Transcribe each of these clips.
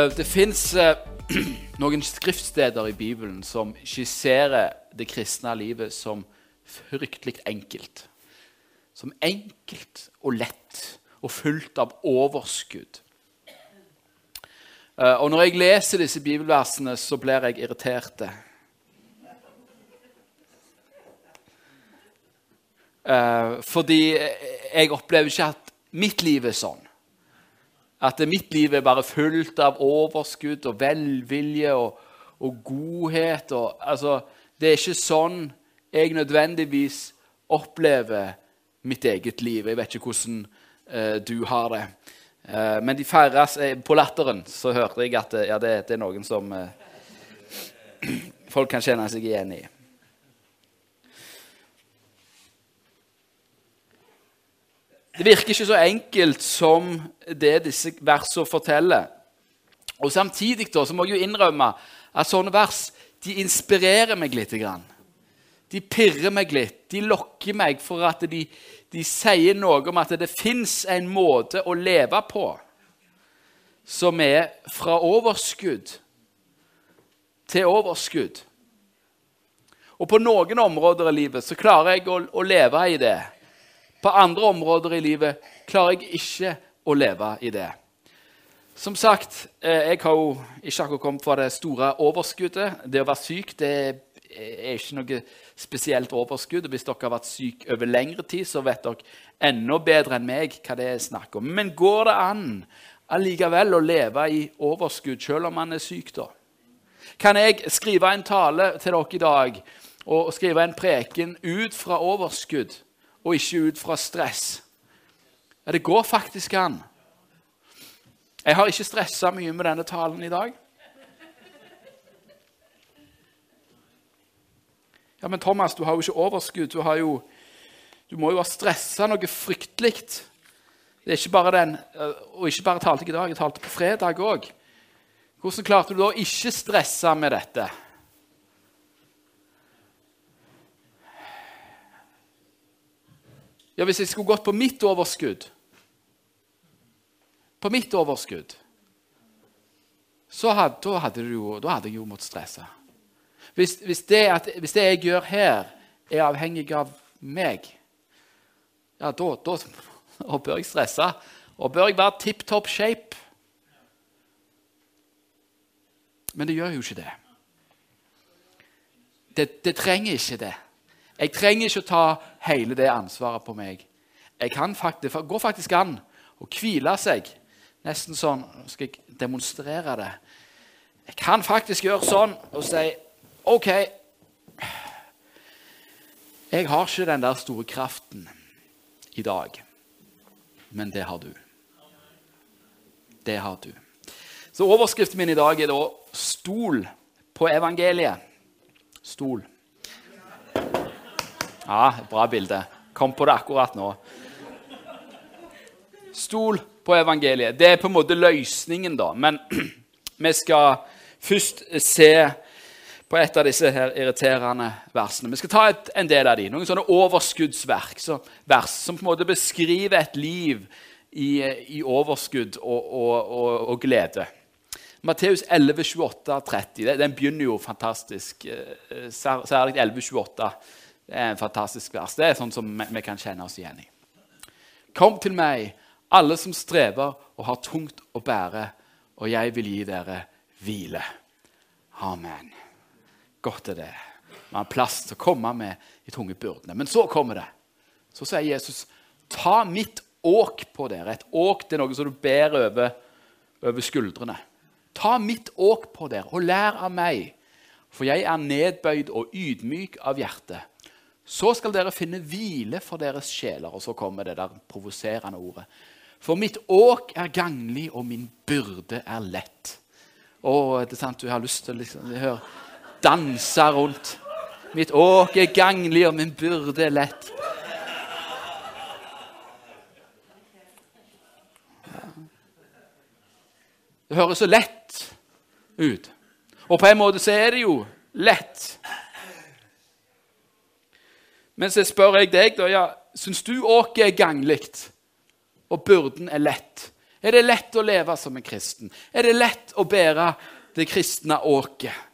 Eh, Det fins noen skriftsteder i Bibelen som skisserer det kristne livet som fryktelig enkelt. Som enkelt og lett og fullt av overskudd. Eh, Og når jeg leser disse bibelversene, så blir jeg irritert. Eh, fordi jeg opplever ikke at mitt liv er sånn. At mitt liv er bare fullt av overskudd og velvilje og, og godhet. Og, altså, det er ikke sånn jeg nødvendigvis opplever mitt eget liv. Jeg vet ikke hvordan eh, du har det. Eh, men de færreste eh, På latteren så hørte jeg at eh, ja, det, det er noen som eh, folk kan kjenne seg igjen i. Det virker ikke så enkelt som det disse versene forteller. Og Samtidig da, så må jeg jo innrømme at sånne vers de inspirerer meg litt. De pirrer meg litt. De lokker meg for at de, de sier noe om at det fins en måte å leve på som er fra overskudd til overskudd. Og på noen områder i livet så klarer jeg å, å leve i det. På andre områder i livet klarer jeg ikke å leve i det. Som sagt, eh, jeg har jo ikke akkurat kommet fra det store overskuddet. Det å være syk det er ikke noe spesielt overskudd. Hvis dere har vært syk over lengre tid, så vet dere enda bedre enn meg hva det er snakk om. Men går det an allikevel å leve i overskudd selv om man er syk, da? Kan jeg skrive en tale til dere i dag og skrive en preken ut fra overskudd og ikke ut fra stress? Ja, det går faktisk an. Jeg har ikke stressa mye med denne talen i dag. Ja, Men Thomas, du har jo ikke overskudd. Du, jo, du må jo ha stressa noe fryktelig. Det er ikke bare den, Og ikke bare talte jeg i dag, jeg talte på fredag òg. Hvordan klarte du da å ikke stresse med dette? Ja, Hvis jeg skulle gått på mitt overskudd På mitt overskudd så hadde, da, hadde jo, da hadde jeg jo måttet stresse. Hvis, hvis, det at, hvis, det jeg gjør her, er avhengig av meg, ja, da, da, da bør jeg stresse. Og bør jeg være tipp topp shape. Men det gjør jo ikke det. det. Det trenger ikke det. Jeg trenger ikke å ta hele det ansvaret på meg. Kan faktisk, går faktisk an å hvile seg. Nesten sånn Nå skal jeg demonstrere det. Jeg kan faktisk gjøre sånn og si OK Jeg har ikke den der store kraften i dag, men det har du. Det har du. Så overskriften min i dag er da 'Stol på evangeliet'. Stol. Ja, bra bilde. Kom på det akkurat nå. Stol på evangeliet. Det er på en måte løsningen, da. Men vi skal først se på et av disse her irriterende versene. Vi skal ta et, en del av de, noen sånne overskuddsverk, så, vers som på en måte beskriver et liv i, i overskudd og, og, og, og glede. Matteus 11, 28, 30. Den begynner jo fantastisk. eh, Særlig 11, 28. Det er en fantastisk vers. Det er sånn som vi kan kjenne oss igjen i. Kom til meg, alle som strever og har tungt å bære, og jeg vil gi dere hvile. Amen. Godt er det. Vi har plass til å komme med de tunge byrdene. Men så kommer det. Så sier Jesus, ta mitt åk på dere. Et åk det er noe som du bærer over, over skuldrene. Ta mitt åk på dere, og lær av meg, for jeg er nedbøyd og ydmyk av hjerte. Så skal dere finne hvile for deres sjeler. Og så kommer det der provoserende ordet. For mitt åk er ganglig, og min byrde er lett. Å, det er sant, du har lyst til å liksom, høre, danse rundt. Mitt åk er ganglig, og min byrde er lett. Det høres så lett ut. Og på en måte så er det jo lett. Men så spør jeg deg, da, ja, syns du åket er ganglig, og byrden er lett? Er det lett å leve som en kristen? Er det lett å bære det kristne åket?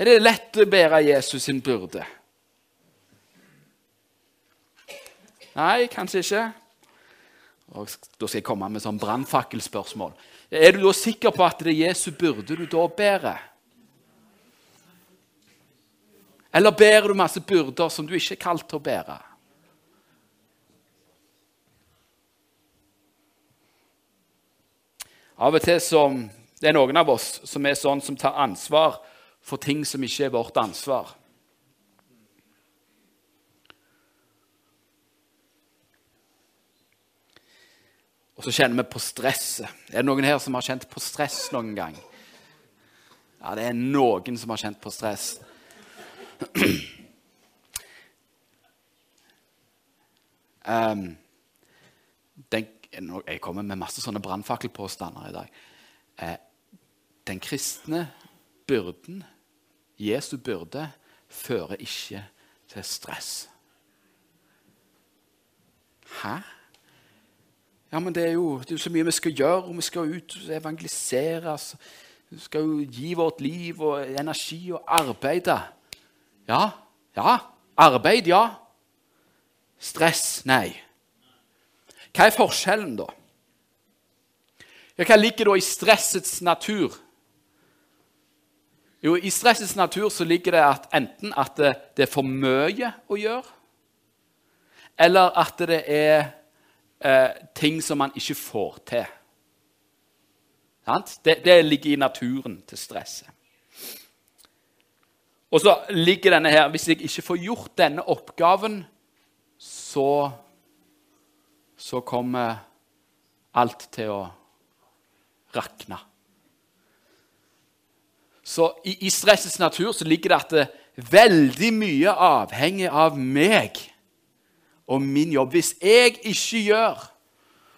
Er det lett å bære Jesus sin byrde? Nei, kanskje ikke. Og da skal jeg komme med sånn brannfakkelspørsmål. Er du da sikker på at det er Jesu byrde du da bærer? Eller bærer du masse byrder som du ikke er kalt til å bære? Av og til som det er noen av oss som er sånn som tar ansvar for ting som ikke er vårt ansvar. Og så kjenner vi på stresset. Er det noen her som har kjent på stress noen gang? Ja, det er noen som har kjent på stress. Um, den, jeg kommer med masse sånne brannfakkelpåstander i dag. Eh, den kristne byrden, Jesu byrde, fører ikke til stress. Hæ? Ja, men det er, jo, det er så mye vi skal gjøre, og vi skal ut og evangelisere. Altså. Vi skal jo gi vårt liv og energi og arbeide. Ja, ja. Arbeid, ja. Stress, nei. Hva er forskjellen, da? Ja, hva ligger da i stressets natur? Jo, I stressets natur så ligger det at enten at det, det er for mye å gjøre, eller at det er eh, ting som man ikke får til. Det, det, ligger i naturen til stresset. Og så ligger denne her Hvis jeg ikke får gjort denne oppgaven, så, så kommer alt til å rakne. Så i, stressets natur så ligger det at det, veldig mye avhenger av meg og min jobb. Hvis jeg ikke gjør,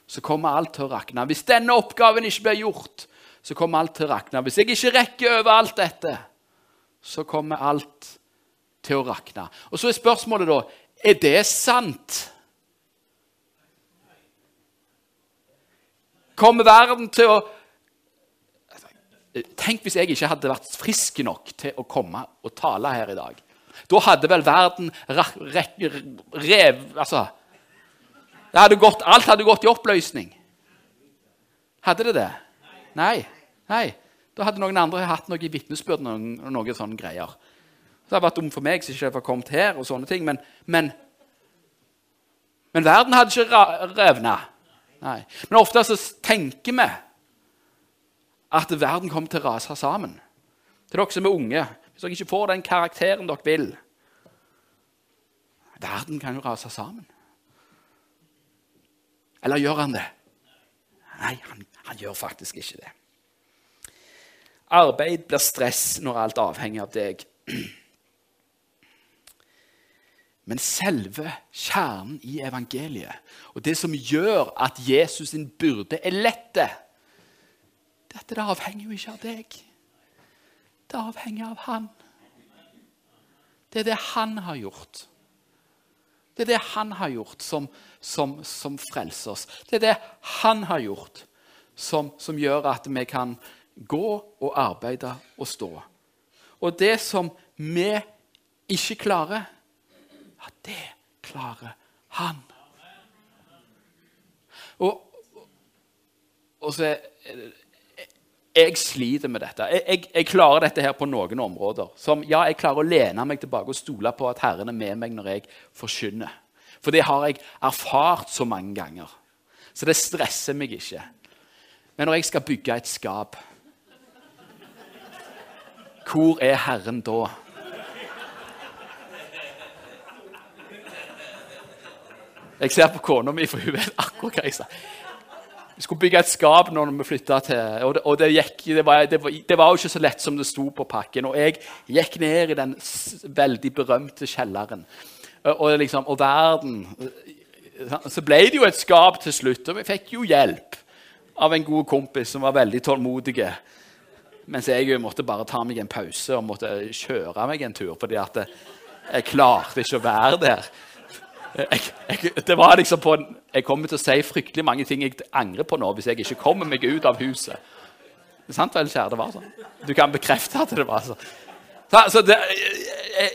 så kommer alt til å rakne. Hvis denne oppgaven ikke blir gjort, så kommer alt til å rakne. Hvis jeg ikke rekker over alt dette, så kommer alt til å rakne. Og så er spørsmålet da er det sant? Kommer verden til å Tenk hvis jeg ikke hadde vært frisk nok til å komme og tale her i dag. Da hadde vel verden rev Altså hadde gått, Alt hadde gått i oppløsning. Hadde det det? Nei. Nei. Da hadde noen andre hatt noe vitnesbyrd og noen sånne greier. Det hadde vært dumt for meg som ikke var kommet her, og sånne ting, men, men, men verden hadde ikke revna. Men ofte så tenker vi at verden kommer til å rase sammen. Til dere som er unge, hvis dere ikke får den karakteren dere vil Verden kan jo rase sammen. Eller gjør han det? Nei, han, han gjør faktisk ikke det. Arbeid blir stress når alt avhenger av deg. Men selve kjernen i evangeliet, og det som gjør at Jesus sin byrde er lette, dette det avhenger jo ikke av deg. Det avhenger av Han. Det er det Han har gjort. Det er det Han har gjort som, som, som frelser oss. Det er det Han har gjort som, som gjør at vi kan gå og arbeide og stå. Og det som vi ikke klarer, ja, det klarer han. Og, og så Jeg sliter med dette. Jeg, jeg, jeg, klarer dette her på noen områder. Som, ja, jeg klarer å lene meg tilbake og stole på at Herren er med meg når jeg forkynner. For det har jeg erfart så mange ganger. Så det stresser meg ikke. Men når jeg skal bygge et skap, hvor er Herren da? Jeg ser på kona mi, for hun vet akkurat hva jeg sa. Vi skulle bygge et skap når vi flytta til Og, det, og det, gikk, det, var, var, det, var, jo ikke så lett som det sto på pakken. Og jeg gikk ned i den veldig berømte kjelleren. Og, liksom, og verden Så ble det jo et skap til slutt, og vi fikk jo hjelp av en god kompis som var veldig tålmodig. Mens jeg måtte bare ta meg en pause og måtte kjøre meg en tur fordi at jeg klarte ikke å være der. Jeg, jeg, det var liksom på jeg kommer til å si fryktelig mange ting jeg angrer på nå hvis jeg ikke kommer meg ut av huset. Det er sant vel, kjære? Det var sånn. Du kan bekrefte at det var sånn. Så, så det, jeg,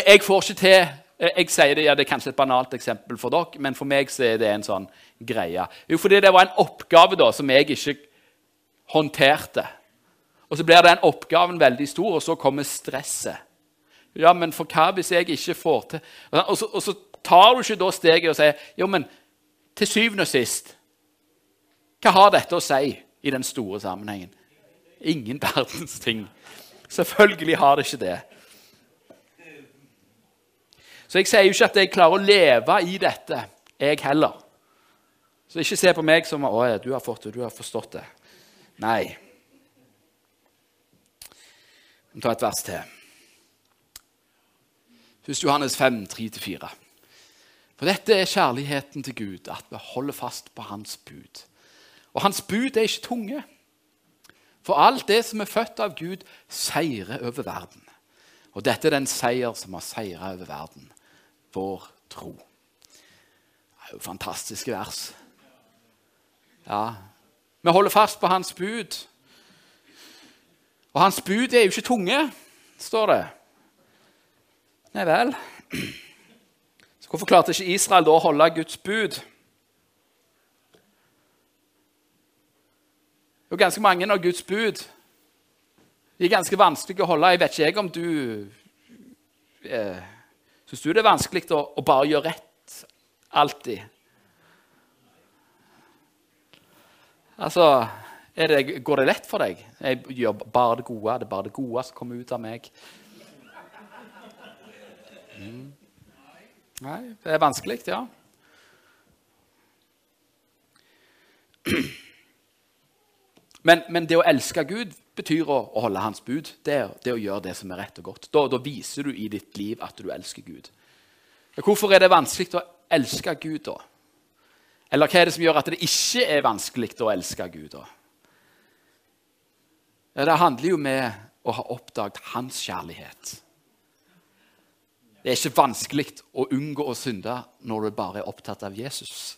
jeg, får ikke til Jeg sier det, ja, det er kanskje et banalt eksempel for dere, men for meg så er det en sånn greie. Jo, fordi det var en oppgave da, som jeg ikke håndterte. Og så blir den oppgaven veldig stor, og så kommer stresset. Ja, men for hva hvis jeg ikke får til Og så, og så tar du ikke da steget og sier jo, men til syvende og sist Hva har dette å si i den store sammenhengen? Ingen verdens ting. Selvfølgelig har det ikke det. Så jeg sier jo ikke at jeg klarer å leve i dette, jeg heller. Så ikke se på meg som ja, du har fått det, du har forstått det'. Nei. Vi tar et vers til. 1. Johannes 5, 3-4. For dette er kjærligheten til Gud, at vi holder fast på Hans bud. Og Hans bud er ikke tunge. For alt det som er født av Gud, seirer over verden. Og dette er den seier som har seira over verden. Vår tro. Det er jo fantastiske vers. Ja, Vi holder fast på Hans bud. Og Hans bud er jo ikke tunge, står det. Nei vel. Så Hvorfor klarte ikke Israel da å holde Guds bud? Det er ganske mange av Guds bud. De er ganske vanskelige å holde. Jeg vet ikke jeg om du eh, Syns du det er vanskelig å, å bare gjøre rett alltid? Altså det, Går det lett for deg? Jeg gjør bare det gode. Det er bare det gode som kommer ut av meg. Mm. Nei, det er vanskelig, ja. Men, men, det å elske Gud betyr å, å holde Hans bud. Det, det, å gjøre det som er rett og godt. Da, da, viser du i ditt liv at du elsker Gud. Hvorfor er det vanskelig å elske Gud, da? Eller hva er det som gjør at det ikke er vanskelig å elske Gud? da? Det handler jo med å ha oppdaget Hans kjærlighet. Det er ikke vanskelig å unngå å synde når du bare er opptatt av Jesus.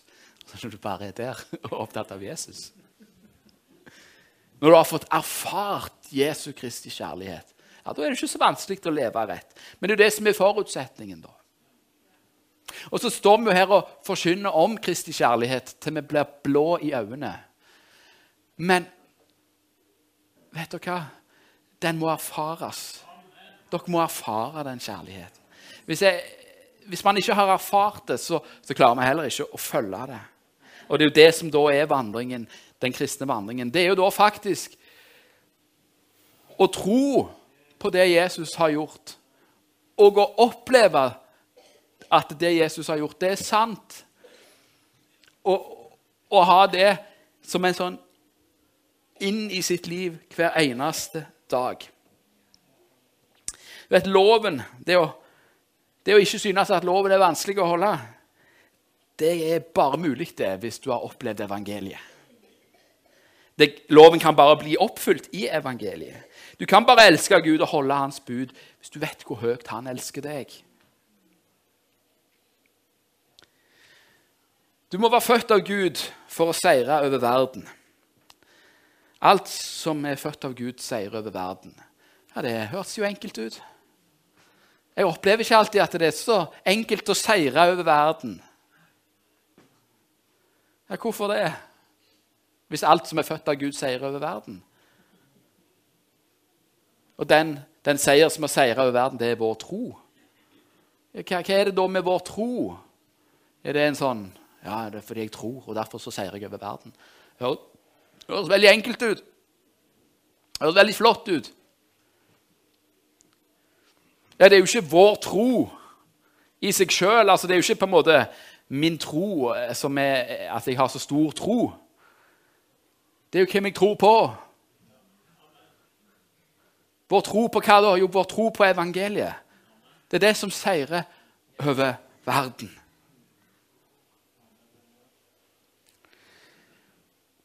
Når du bare er der og opptatt av Jesus. Når du har fått erfart Jesu Kristi kjærlighet, ja, da er det ikke så vanskelig å leve rett. Men det er det som er forutsetningen. da. Og så står vi her og forkynner om Kristi kjærlighet til vi blir blå i øynene. Men vet dere hva? Den må erfares. Dere må erfare den kjærligheten. Hvis, jeg, hvis man ikke har erfart det, så, så klarer vi heller ikke å følge det. Og det er jo det som da er vandringen den kristne vandringen, det er jo da faktisk å tro på det Jesus har gjort, og å oppleve at det Jesus har gjort, det er sant. Og ha det som en sånn inn i sitt liv hver eneste dag. Du vet, Loven, det å, det å ikke synes at loven er vanskelig å holde, det er bare mulig det hvis du har opplevd evangeliet. Det, loven kan bare bli oppfylt i evangeliet. Du kan bare elske Gud og holde Hans bud hvis du vet hvor høyt Han elsker deg. Du må være født av Gud for å seire over verden. Alt som er født av Gud, seirer over verden. Ja, Det høres jo enkelt ut. Jeg opplever ikke alltid at det er så enkelt å seire over verden. Ja, hvorfor det? hvis alt som er født av Gud, seier over verden. Og den, den seier som har seira over verden, det er vår tro. Hva, hva, er det da med vår tro? Er det en sånn Ja, det er fordi jeg tror, og derfor så seirer jeg over verden. Det høres veldig enkelt ut. Det høres veldig flott ut. Ja, det er jo ikke vår tro i seg sjøl. Altså, det er jo ikke på en måte min tro eh, som er at jeg har så stor tro. Det er jo hvem jeg tror på. Vår tro på hva da? Jo, vår tro på evangeliet. Det er det som seirer over verden.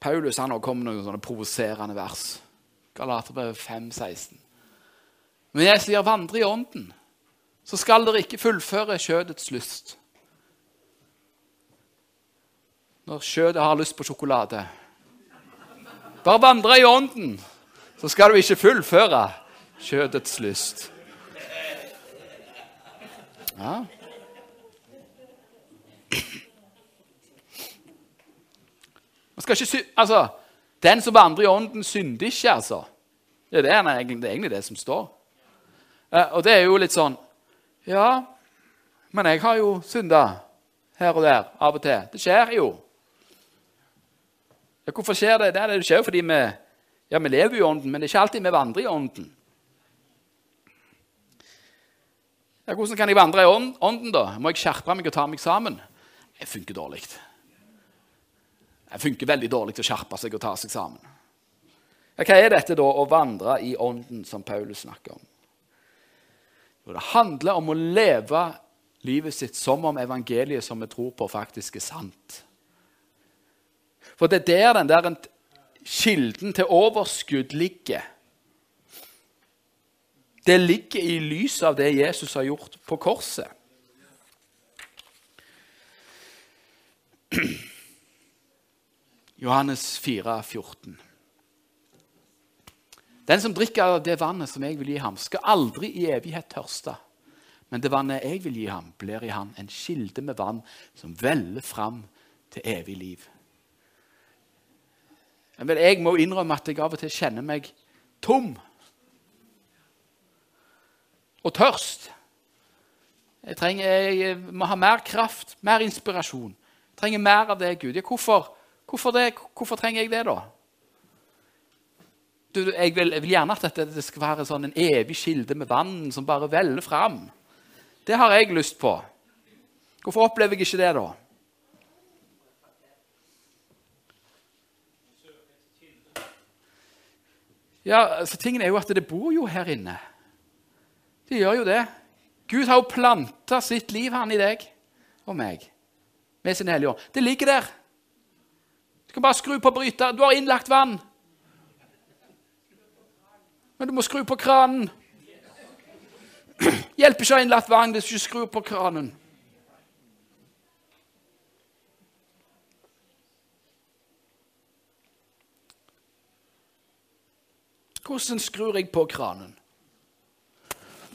Paulus han kommet med noen sånne provoserende vers. Galaterbrevet 5, 16. Men jeg sier vandre i ånden, så skal dere ikke fullføre kjødets lyst. når kjødet har lyst på sjokolade. Bare vandre i ånden, så skal du ikke fullføre kjødets lyst. Ja. Skal ikke altså, Den som vandrer i ånden, synder ikke, altså. Det er, det, det er egentlig det som står. Eh, og det er jo litt sånn Ja, men jeg har jo synda her og der av og til. Det skjer jo. Ja, hvorfor skjer det? Det, skjer jo fordi vi, ja, vi lever i ånden, men det er ikke alltid vi vandrer i ånden. Ja, hvordan kan jeg vandre i ånden, da? Må jeg skjerpe meg og ta meg sammen? Det funker dårlig. Det funker veldig dårlig til å skjerpe seg og ta seg sammen. Hva er dette, da, å vandre i ånden, som Paulus snakker om? Jo, det handler om å leve livet sitt som om evangeliet som vi tror på, faktisk er sant. For det er der den der kilden til overskudd ligger. Det ligger i lyset av det Jesus har gjort på korset. Johannes 4, 14. Den som drikker av det vannet som jeg vil gi ham, skal aldri i evighet tørste. Men det vannet jeg vil gi ham, blir i ham en kilde med vann som veller fram til evig liv. Jeg må innrømme at jeg av og til kjenner meg tom og tørst. Jeg, trenger, jeg må ha mer kraft, mer inspirasjon. Jeg trenger mer av det, Gud. Ja, hvorfor, hvorfor, det? hvorfor trenger jeg det, da? Du, jeg, vil, jeg, vil, gjerne at det skal være sånn en evig kilde med vann som bare veller fram. Det har jeg lyst på. Hvorfor opplever jeg ikke det, da? Ja, altså, tingen er jo at det bor jo her inne. Det gjør jo det. Gud har jo planta sitt liv han i deg og meg med sin hellige ånd. Det ligger der. Du kan bare skru på bryter. Du har innlagt vann. Men du må skru på kranen. Hjelper ikke å ha innlagt vann hvis du ikke skrur på kranen. Hvordan skrur jeg på kranen?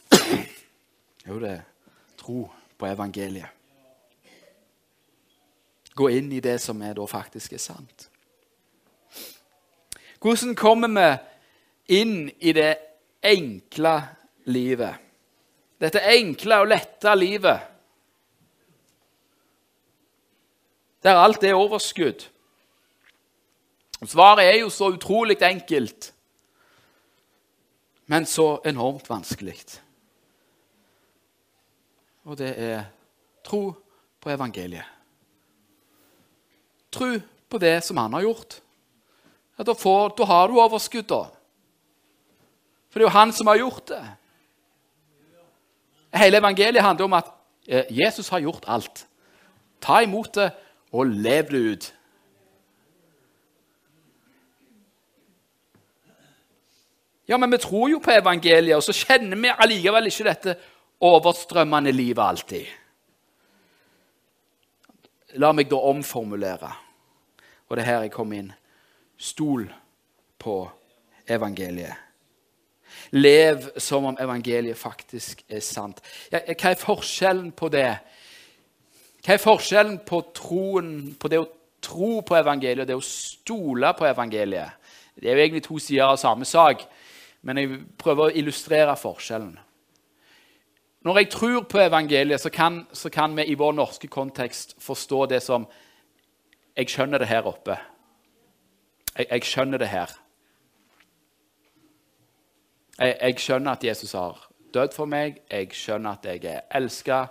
Jo, det er tro på evangeliet. Gå inn i det som er da faktisk er sant. Hvordan kommer vi inn i det enkle livet. Dette enkle og lette livet. Der alt er overskudd. Svaret er jo så utrolig enkelt, men så enormt vanskelig. Og det er tro på evangeliet. Tro på det som han har gjort. Ja, da, får, da har du overskudd, da. For det er jo han som har gjort det. Hele evangeliet handler om at eh, Jesus har gjort alt. Ta imot det og lev det ut. Ja, men vi tror jo på evangeliet, og så kjenner vi allikevel ikke dette overstrømmende livet alltid. La meg da omformulere, og det er her jeg kommer inn. Stol på evangeliet. Lev som om evangeliet faktisk er sant. Ja, hva er forskjellen på det? Hva er forskjellen på troen, på det å tro på evangeliet og det å stole på evangeliet? Det er jo egentlig to sider av samme sak, men jeg prøver å illustrere forskjellen. Når jeg tror på evangeliet, så kan, så kan vi i vår norske kontekst forstå det som Jeg skjønner det her oppe. Jeg, jeg skjønner det her. Jeg, jeg, skjønner at Jesus har dødd for meg. Jeg skjønner at jeg er elska.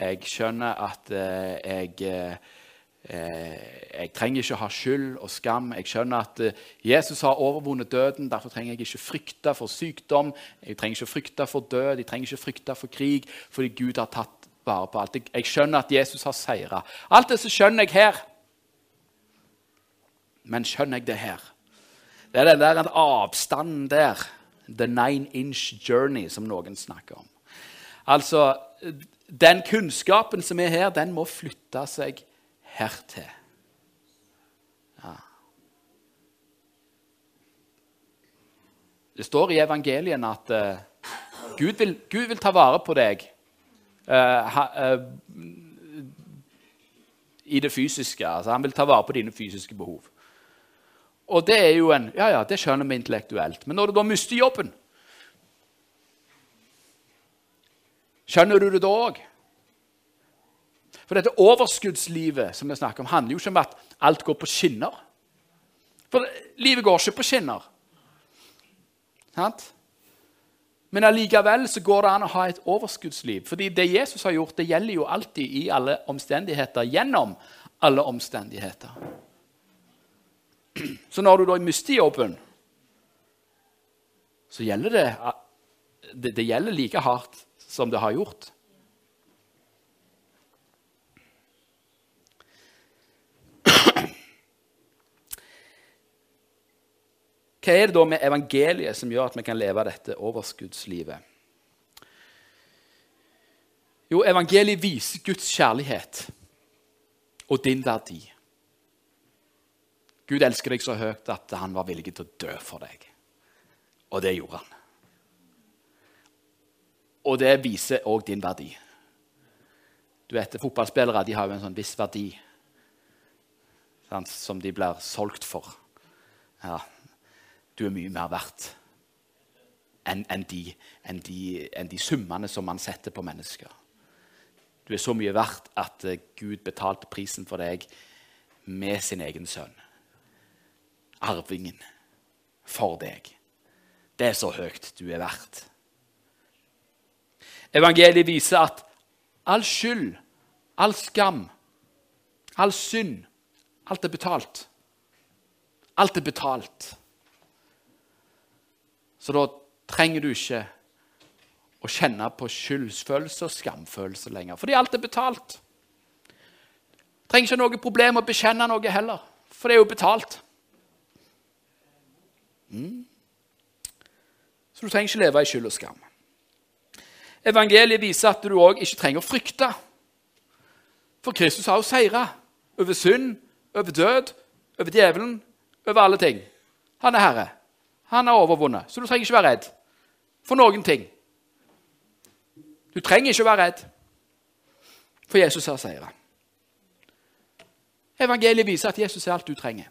Jeg skjønner at eh, jeg eh, Jeg trenger ikke ha skyld og skam. Jeg skjønner at eh, Jesus har overvunnet døden. Derfor trenger jeg ikke frykte for sykdom. Jeg trenger ikke frykte for død. Jeg trenger ikke frykte for krig, fordi Gud har tatt vare på alt. Jeg, skjønner at Jesus har seira. Alt det så skjønner jeg her. Men skjønner jeg det her? Det er den der avstanden der The nine inch journey, som noen snakker om. Altså, Den kunnskapen som er her, den må flytte seg hertil. Ja. Det står i evangelien at uh, Gud, vil, Gud, vil, ta vare på deg uh, uh, i det fysiske. Altså, han vil ta vare på dine fysiske behov. Og det er jo en Ja, ja, det skjønner vi intellektuelt. Men når du da mister jobben Skjønner du det da òg? For dette overskuddslivet som vi snakker om, handler jo ikke om at alt går på skinner. For livet går ikke på skinner. Sant? Men allikevel så går det an å ha et overskuddsliv. Fordi det Jesus har gjort, det gjelder jo alltid i alle omstendigheter. Gjennom alle omstendigheter. Så når du da mister jobben, så gjelder det, det Det gjelder like hardt som det har gjort. Hva er det da med evangeliet som gjør at vi kan leve dette overskuddslivet? Jo, evangeliet viser Guds kjærlighet og din verdi. Gud elsker deg så høyt at han var villig til å dø for deg. Og det gjorde han. Og det viser òg din verdi. Du vet, Fotballspillere de har jo en sånn viss verdi sant, som de blir solgt for. Ja, du er mye mer verdt enn en de, en de, en de, summene som man setter på mennesker. Du er så mye verdt at eh, Gud betalte prisen for deg med sin egen sønn. Arvingen for deg. Det er så høyt du er verdt. Evangeliet viser at all skyld, all skam, all synd, alt er betalt. Alt er betalt. Så da trenger du ikke å kjenne på skyldsfølelse og skamfølelse lenger. Fordi alt er betalt. Du trenger ikke noe problem å bekjenne noe heller, for det er jo betalt. Mm. Så du trenger ikke leve i skyld og skam. Evangeliet viser at du òg ikke trenger å frykte. For Kristus har jo seira over synd, over død, over djevelen, over alle ting. Han er herre. Han har overvunnet, så du trenger ikke være redd for noen ting. Du trenger ikke være redd, for Jesus har seira. Evangeliet viser at Jesus er alt du trenger.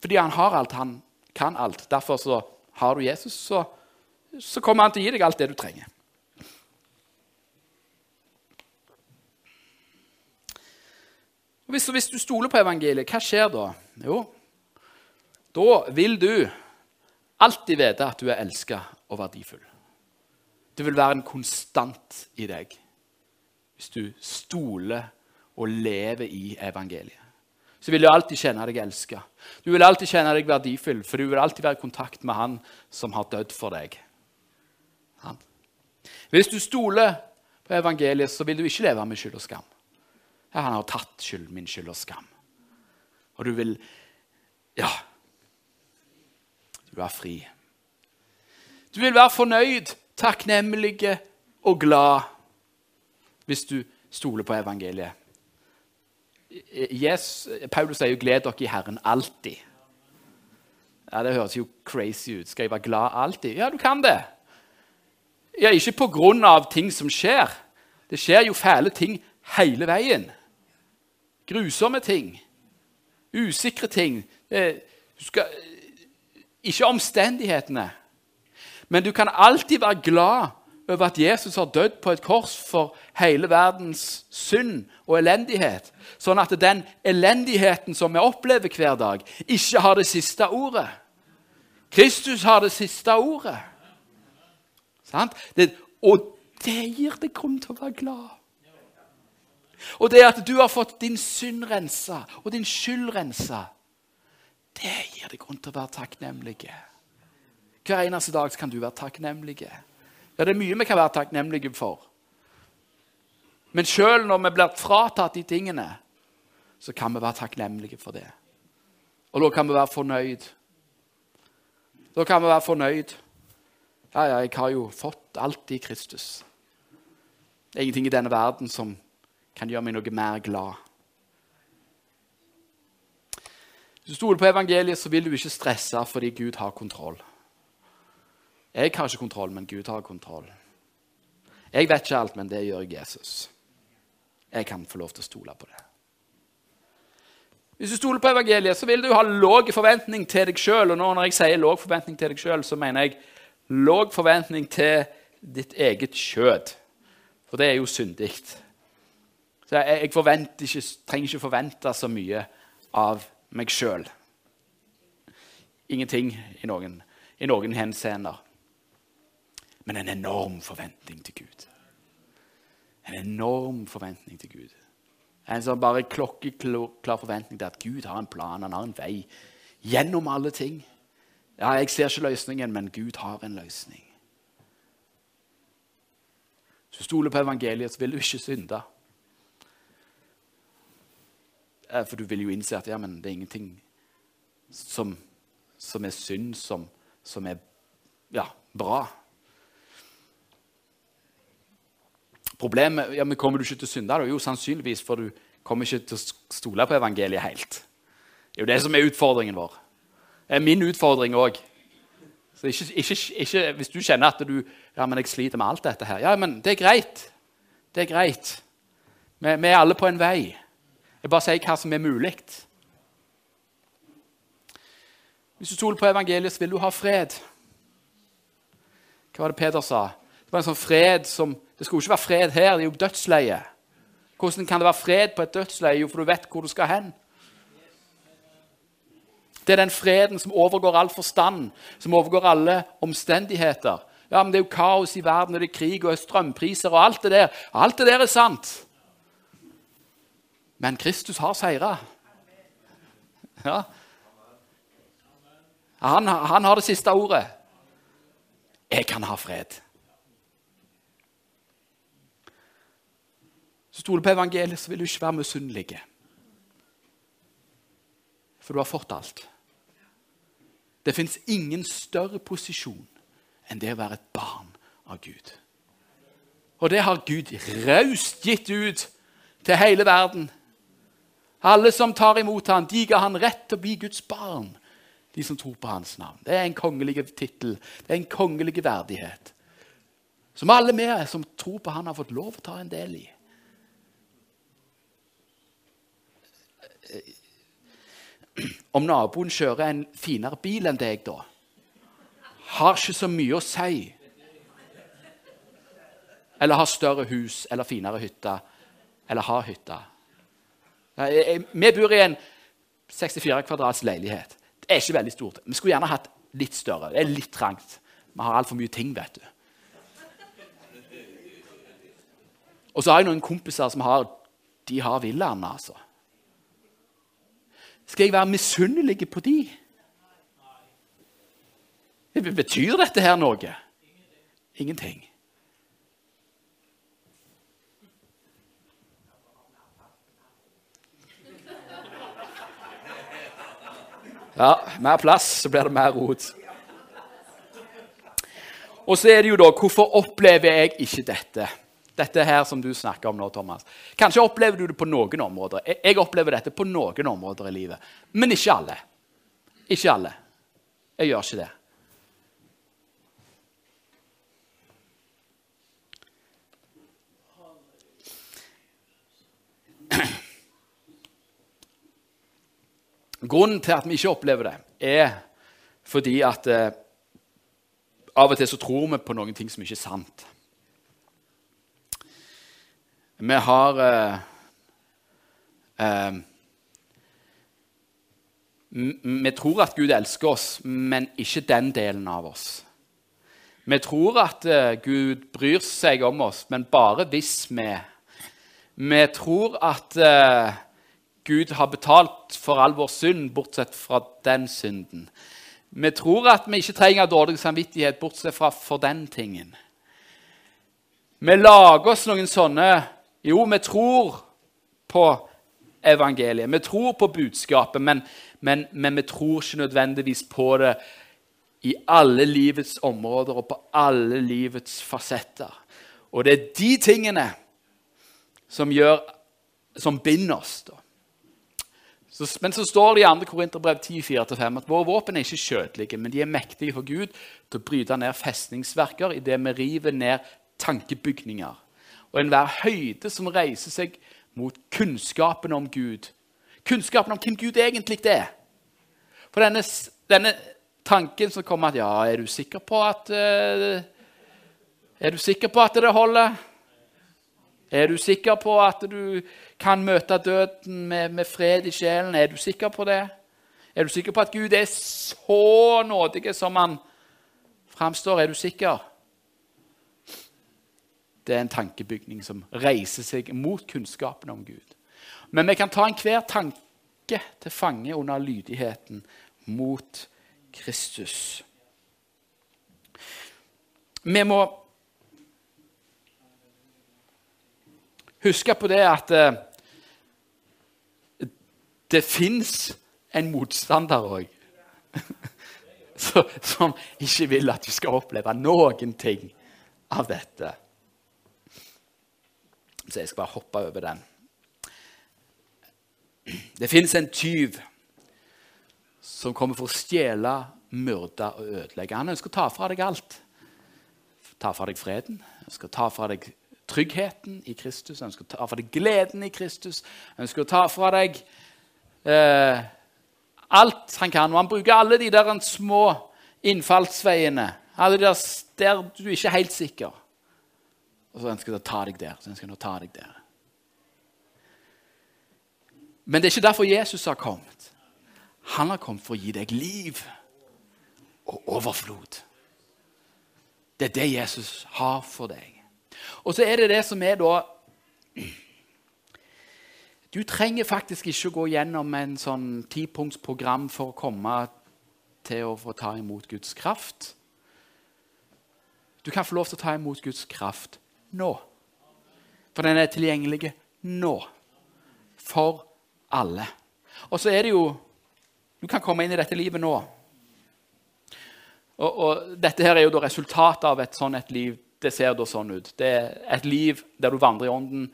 Fordi han har alt, han kan alt. Derfor så har du Jesus, så, så kommer han til å gi deg alt det du trenger. Hvis, hvis, du stoler på evangeliet, hva skjer da? Jo, da vil du alltid vite at du er elska og verdifull. Det vil være en konstant i deg hvis du stoler og lever i evangeliet. Så vil du alltid kjenne deg elska. Du vil alltid kjenne deg verdifull, for du vil alltid være i kontakt med Han som har dødd for deg. Han. Hvis du stoler på evangeliet, så vil du ikke leve med skyld og skam. Ja, han har tatt skyld, min skyld og skam. Og du vil Ja, du er fri. Du vil være fornøyd, takknemlig og glad hvis du stoler på evangeliet. Yes, Paulus sier jo 'gled dere i Herren alltid'. Ja, Det høres jo crazy ut. Skal jeg være glad alltid? Ja, du kan det. Ja, Ikke på grunn av ting som skjer. Det skjer jo fæle ting hele veien. Grusomme ting. Usikre ting. Du skal, ikke omstendighetene. Men du kan alltid være glad over at Jesus har dødd på et kors for hele verdens synd og elendighet. Sånn at den elendigheten som vi opplever hver dag, ikke har det siste ordet. Kristus har det siste ordet. Det, og det gir deg grunn til å være glad. Og det at du har fått din synd rensa og din skyld rensa det gir deg grunn til å være takknemlig. Hver eneste dag kan du være takknemlig. Ja, det er mye vi kan være takknemlige for. Men sjøl når vi blir fratatt de tingene, så kan vi være takknemlige for det. Og da kan vi være fornøyd. Da kan vi være fornøyd. Ja, ja, jeg har jo fått alt i Kristus. Det er ingenting i denne verden som kan gjøre meg noe mer glad. Hvis du stoler på evangeliet, så vil du ikke stresse fordi Gud har kontroll. Jeg har ikke kontroll, men Gud har kontroll. Jeg vet ikke alt, men det gjør Jesus. Jeg kan få lov til å stole på det. Hvis du stoler på evangeliet, så vil du ha låg forventning til deg sjøl. Og når jeg sier låg forventning til deg sjøl, så mener jeg låg forventning til ditt eget kjød. For det er jo syndig. Så jeg, jeg ikke, trenger ikke forvente så mye av meg sjøl. Ingenting i noen, i noen henseender. Men en enorm forventning til Gud. En enorm forventning til Gud. En sånn bare klokkeklar forventning til at Gud har en plan, han har en vei gjennom alle ting. Ja, Jeg ser ikke løsningen, men Gud har en løsning. Hvis du stoler på evangeliet, så vil du ikke synde. For du vil jo innse at ja, det er ingenting som, som er synd, som, som er ja, bra. Problemet ja, men Kommer du ikke til å synde? Jo, sannsynligvis, for du kommer ikke til å stole på evangeliet helt. Det er jo det som er utfordringen vår. Det er min utfordring òg. Hvis du kjenner at du ja, men jeg sliter med alt dette her Ja, men det er greit. Det er greit. Vi, vi er alle på en vei. Jeg bare sier hva som er mulig. Hvis du stoler på evangeliet, så vil du ha fred. Hva var det Peder sa? Det var en sånn fred som Det skulle ikke være fred her, det er jo dødsleie. Hvordan kan det være fred på et dødsleie? Jo, for du vet hvor du skal hen. Det er den freden som overgår all forstand, som overgår alle omstendigheter. Ja, men Det er jo kaos i verden, og det er krig og strømpriser og alt det der. Alt det der er sant. Men Kristus har seira. Ja. Han, han har det siste ordet. Jeg kan ha fred. Så stoler på evangeliet, så vil du ikke være misunnelig. For du har fått alt. Det fins ingen større posisjon enn det å være et barn av Gud. Og det har Gud raust gitt ut til hele verden. Alle som tar imot ham, de ga han rett til å bli Guds barn. De som tror på hans navn. Det er en kongelig tittel. Det er en kongelig verdighet. Som alle vi som tror på han har fått lov å ta en del i. Om naboen kjører en finere bil enn deg, da, har ikke så mye å si. Eller har større hus eller finere hytte. Eller har hytte. Vi bor i en 64 kvadrats leilighet. Det er ikke veldig stort. Vi skulle gjerne hatt litt større. Det er litt trangt. Vi har altfor mye ting, vet du. Og så har jeg noen kompiser som har de har villaene, altså. Skal jeg være misunnelig på de? Betyr dette her noe? Ingenting. Ja, mer plass, så blir det mer rot. Og så er det jo da Hvorfor opplever jeg ikke dette? Dette her som du snakker om nå, Thomas. Kanskje opplever du det på noen områder. Jeg opplever dette på noen områder i livet. Men ikke alle. Ikke alle. Jeg gjør ikke det. Grunnen til at vi ikke opplever det, er fordi at eh, av og til så tror vi på noen ting som ikke er sant. Vi har eh, eh, Vi tror at Gud elsker oss, men ikke den delen av oss. Vi tror at eh, Gud bryr seg om oss, men bare hvis vi Vi tror at eh, Gud har betalt for all vår synd, bortsett fra den synden. Vi tror at vi ikke trenger dårlig samvittighet, bortsett fra for den tingen. Vi lager oss noen sånne jo, vi tror på evangeliet. Vi tror på budskapet, men, men, men, vi tror ikke nødvendigvis på det i alle livets områder og på alle livets fasetter. Og det er de tingene som, gjør, som binder oss. Da. Så, men så står det i 2. Korinterbrev 10,4-5 at våre våpen er ikke kjødelige, men de er mektige for Gud til å bryte ned festningsverker idet vi river ned tankebygninger. Og enhver høyde som reiser seg mot kunnskapen om Gud. Kunnskapen om hvem Gud egentlig er. For denne, denne tanken som kommer at ja, er du sikker på at uh, Er du sikker på at det holder? Er du sikker på at du kan møte døden med, med, fred i sjelen? Er du sikker på det? Er du sikker på at Gud er så nådig som han framstår? Er du sikker? Det er en tankebygning som reiser seg mot kunnskapen om Gud. Men vi kan ta enhver tanke til fange under lydigheten mot Kristus. Vi må huske på det at eh, det fins en motstander òg. Som ikke vil at du skal oppleve noen ting av dette. Så jeg skal bare hoppe over den. Det fins en tyv som kommer for å stjele, myrde og ødelegge. Han ønsker å ta fra deg alt. Ta fra deg freden, ønsker å ta fra deg tryggheten i Kristus, han ønsker å ta fra deg gleden i Kristus. Han ønsker å ta fra deg eh, alt han kan. Og han bruker alle de der små innfallsveiene, alle de der, der du ikke er helt sikker. Og så ønsker han å ta deg der. så ønsker han å ta deg der. Men det er ikke derfor Jesus har kommet. Han har kommet for å gi deg liv og overflod. Det er det Jesus har for deg. Og så er det det som er da Du trenger faktisk ikke å gå gjennom en sånn tipunktsprogram for å komme til å få ta imot Guds kraft. Du kan få lov til å ta imot Guds kraft nå. For den er tilgjengelig nå. For alle. Og så er det jo Du kan komme inn i dette livet nå. Og, og Dette her er jo resultatet av et sånn et liv. Det ser da sånn ut. Det er et liv der du vandrer i ånden.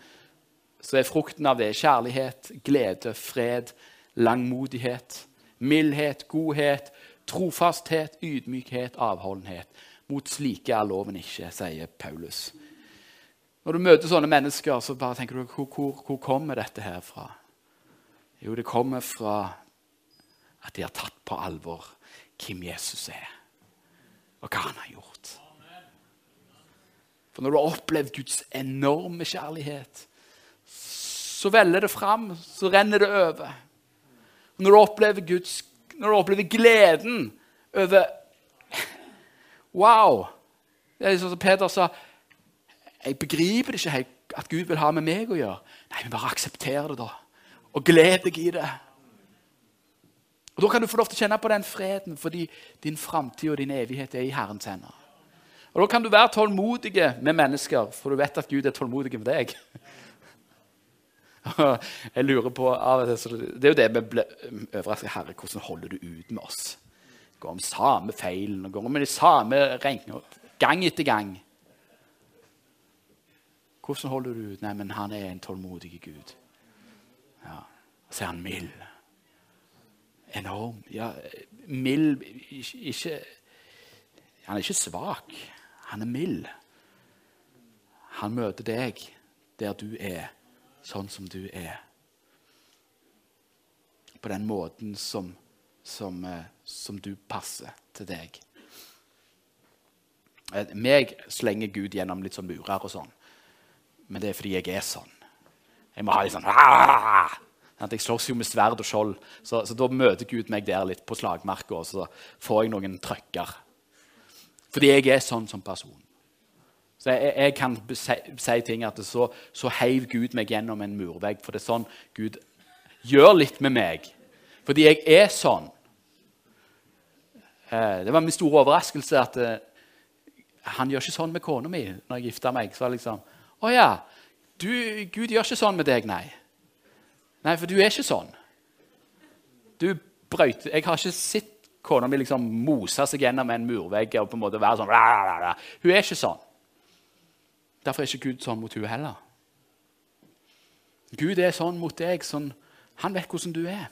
Så er frukten av det kjærlighet, glede, fred, langmodighet, mildhet, godhet, trofasthet, ydmykhet, avholdenhet. Mot slike er loven ikke, sier Paulus. Når du møter sånne mennesker, så bare tenker du hvor, hvor, hvor kommer dette her fra? Jo, det kommer fra at de har tatt på alvor hvem Jesus er, og hva han har gjort. For når du har opplevd Guds enorme kjærlighet, så veller det fram, så renner det over. Når du opplever, Guds, når du opplever gleden over Wow! Det er sånn som Peter sa Jeg begriper det ikke helt at Gud vil ha med meg å gjøre. Nei, men bare aksepter det, da og gled deg i det. Og Da kan du få lov til å kjenne på den freden, fordi din framtid og din evighet er i Herrens hender. Og Da kan du være tålmodig med mennesker, for du vet at Gud er tålmodig med deg. Jeg lurer på Det er jo det vi ble overrasket Herre, hvordan holder du ut med oss? Går om samme feilen og går om de samme regningene gang etter gang. Hvordan holder du ut? Nei, men han er en tålmodig Gud. Ja. Så er han mild. Enorm. Ja, mild ikke, Han er ikke svak. Han er mild. Han møter deg der du er, sånn som du er. På den måten som, som, eh, som du passer til deg. Eh, meg slenger Gud gjennom litt sånn murer og sånn. Men det er fordi jeg er sånn. Jeg må ha litt sånn Aah! Jeg slåss jo med sverd og skjold, så, så, da møter Gud meg der litt på slagmarka, og så får jeg noen trøkker. Fordi jeg er sånn som person. Så jeg, jeg kan si, si, ting at så, så heiv Gud meg gjennom en murvegg. For det er sånn Gud gjør litt med meg. Fordi jeg er sånn. Eh, det var min store overraskelse at eh, han gjør ikke sånn med kona mi når jeg gifter meg. Så liksom, Å ja, du, Gud gjør ikke sånn med deg, nei. Nei, for du er ikke sånn. Du brøyter Jeg har ikke sett kona mi liksom mose seg gjennom en murvegg og på en måte være sånn Hun er ikke sånn. Derfor er ikke Gud sånn mot hun heller. Gud er sånn mot deg. Sånn, han vet hvordan du er.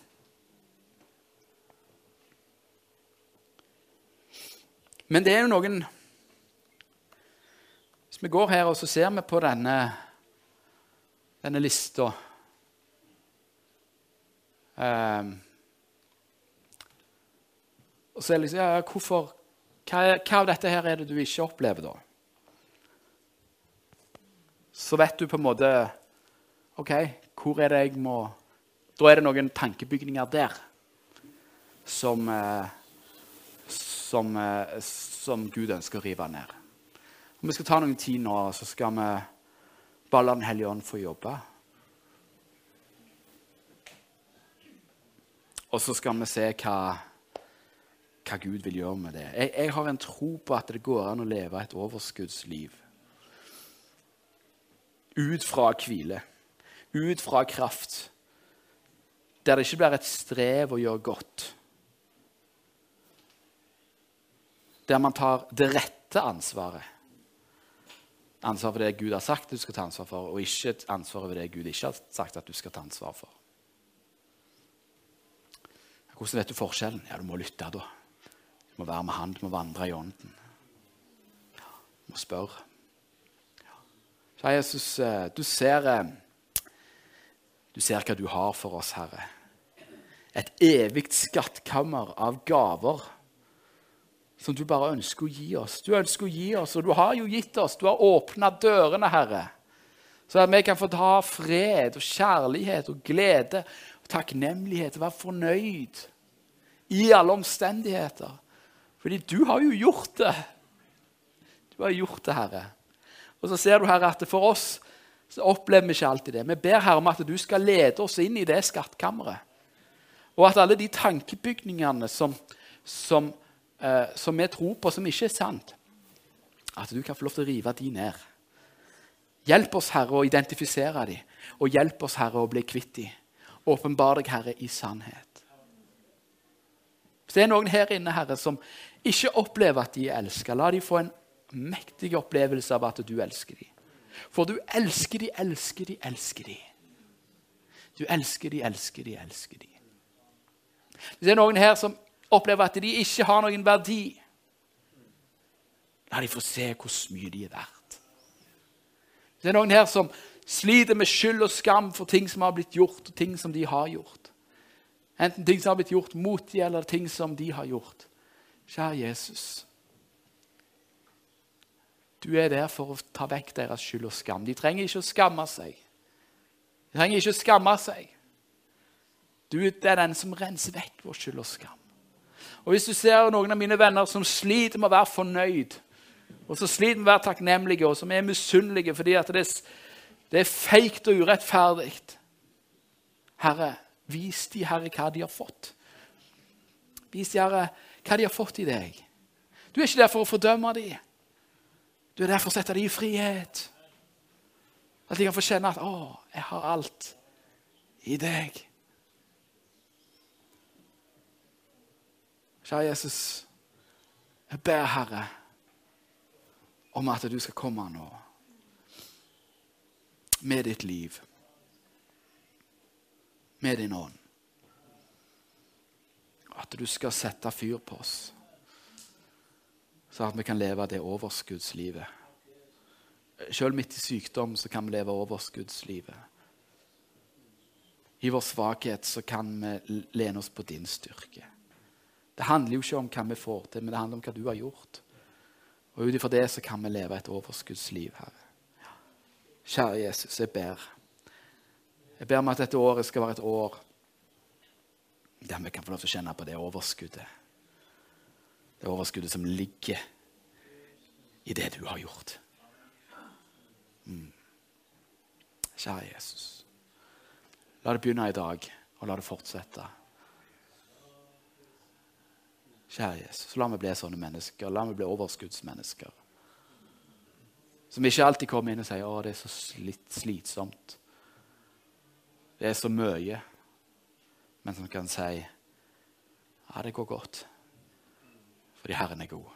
Men det er jo noen Hvis vi går her og så ser vi på denne, denne lista um, og så er det liksom ja, hvorfor, hva, hva av dette her er det du ikke opplever, da? Så vet du på en måte OK, hvor er det jeg må Da er det noen tankebygninger der som eh, som, eh, som, Gud ønsker å rive ned. Og vi skal ta noen tid nå, så skal vi bare la Den hellige ånd få jobbe. Og så skal vi se hva, hva Gud vil gjøre med det. Jeg, jeg, har en tro på at det går an å leve et overskuddsliv. Ut fra hvile, ut fra kraft, der det ikke blir et strev å gjøre godt der man tar det rette ansvaret. Ansvar for det Gud har sagt du skal ta ansvar for, og ikke ansvar for det Gud ikke har sagt at du skal ta ansvar for. Hvordan vet du forskjellen? Ja, Du må lytte, da. Du må være med Han, du må vandre i ånden. Du må spørre. Ja, Jesus, eh, du ser, eh, du ser hva du har for oss, Herre. Et evig skattkammer av gaver som du bare ønsker å gi oss. Du ønsker å gi oss, og du har jo gitt oss. Du har åpna dørene, Herre, så at vi kan få ta fred og kjærlighet og glede og takknemlighet og være fornøyd i alle omstendigheter. Fordi du har jo gjort det. Du har gjort det, Herre. Og så ser du, Herre, at for oss så opplever vi ikke alltid det. Vi ber Herre om at du skal lede oss inn i det skattkammeret. Og at alle de tankebygningene som, som eh, som vi tror på, som ikke er sant, at du kan få lov til å rive de ned. Hjelp oss, Herre, å identifisere dem, og hjelp oss, Herre, å bli kvitt dem. Åpenbar deg, Herre, i sannhet. Hvis det er noen her inne, Herre, som ikke oppleve at de er elsket, la de få en mektig opplevelse av at du elsker dem. For du elsker de, elsker de, elsker de. Du elsker de, elsker de, elsker de. Hvis det er noen her som opplever at de ikke har noen verdi, la de få se hvor mye de er verdt. Hvis Det er noen her som sliter med skyld og skam for ting som har blitt gjort, og ting som de har gjort. Enten ting som har blitt gjort mot dem, eller ting som de har gjort. Kjære Jesus. Du er der for å ta vekk deres skyld og skam. De trenger ikke å skamme seg. De trenger ikke å skamme seg. Du er den som renser vekk vår skyld og skam. Og Hvis du ser noen av mine venner som sliter med å være fornøyd, og som sliter med å være takknemlige, og som er misunnelige fordi det, det er feigt og urettferdig Herre, vis de, Herre, hva de har fått. Vis de, Herre, hva de har fått i deg. Du er ikke der for å fordømme dem. Du er der for å sette dem i frihet. At de kan få kjenne at 'Å, jeg har alt i deg'. Kjære Jesus, jeg ber, Herre, om at du skal komme nå med ditt liv, med din ånd. At du skal sette fyr på oss, så at vi kan leve det overskuddslivet. Selv midt i sykdom så kan vi leve overskuddslivet. I vår svakhet så kan vi lene oss på din styrke. Det handler jo ikke om hva vi får til, men det handler om hva du har gjort. Og ut ifra det så kan vi leve et overskuddsliv, Herre. Kjære Jesus, jeg ber. Jeg ber om at dette året skal være et år der vi kan få lov til å kjenne på det overskuddet. Det overskuddet som ligger i det du har gjort. Mm. Kjære Jesus. La det begynne i dag, og la det fortsette. Kjære Jesus, la meg bli sånne mennesker. La meg bli overskuddsmennesker. Som ikke alltid kommer inn og sier 'Å, det er så slitsomt'. Det er så mye. Men som kan si 'Ja, det går godt', fordi Herren er god.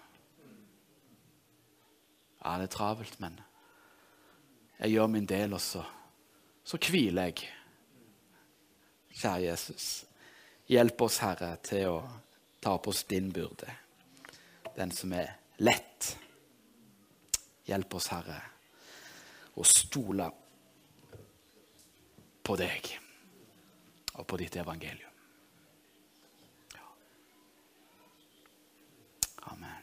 Ja, det er travelt, men jeg gjør min del, og så, så hviler jeg. Kjære Jesus, hjelp oss, Herre, til å ta på oss din byrde, den som er lett. Hjelp oss, Herre, å stole på deg og på ditt evangelium. Amen.